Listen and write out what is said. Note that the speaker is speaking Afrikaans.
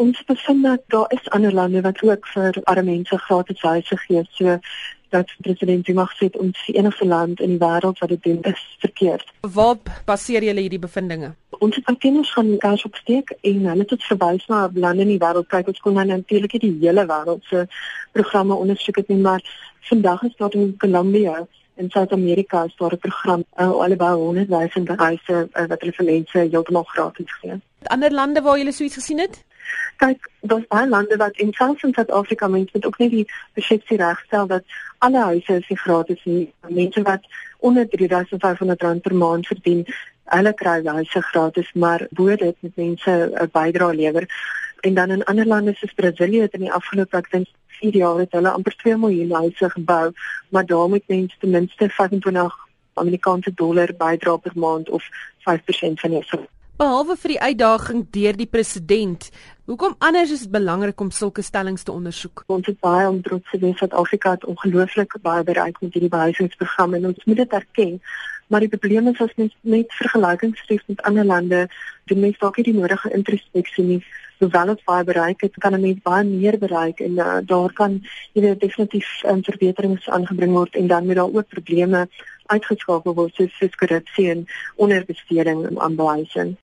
Ons bevind dat daar is ander lande wat ook vir arme mense gratis huise gee. So dat president Zuma gesê ons is die enigste land in die wêreld wat dit doen is verkeerd. Waar baseer julle hierdie bevindinge? Ons het kennis van gas opsteek en hulle het verwys na lande in die wêreld kyk ons kon nou natuurlik die hele wêreld se programme ondersoek het nie maar vandag is daar in Colombia in Suid-Amerika is daar 'n program uh, alhoewel 100 000 huise uh, wat hulle vir mense heeltemal gratis gee. Ander lande waar jy so iets gesien het? Kyk, daar's baie lande wat in selfs in Suid-Afrika mense met ook net die persepsie regstel dat alle huise is gratis nie. Mense wat onder 3500 rand per maand verdien, hulle kry huise gratis, maar bo dit moet mense 'n bydrae lewer. En dan in ander lande soos Brasilië het in die afgelope ek dink 4 jaar het hulle amper 2 miljoen huise gebou, maar daar moet mense ten minste 25 Amerikaanse dollar bydra per maand of 5% van jou Behalwe vir die uitdaging deur die president, hoekom anders is dit belangrik om sulke stellings te ondersoek? Ons het baie om trots te wees dat Afrika het ongelooflik baie bereik met hierdie behuisingsprogram en ons moet dit erken. Maar die probleem is as mens net vergelykings tref met ander lande, doen mens dalk nie die nodige introspeksie nie. Hoewel ons baie bereik het, kan 'n mens baie meer bereik en uh, daar kan jy weet definitief um, verbeterings aangebring word en dan moet daar ook probleme uitgeskakel word soos korrupsie en onderbesteding aan behuising.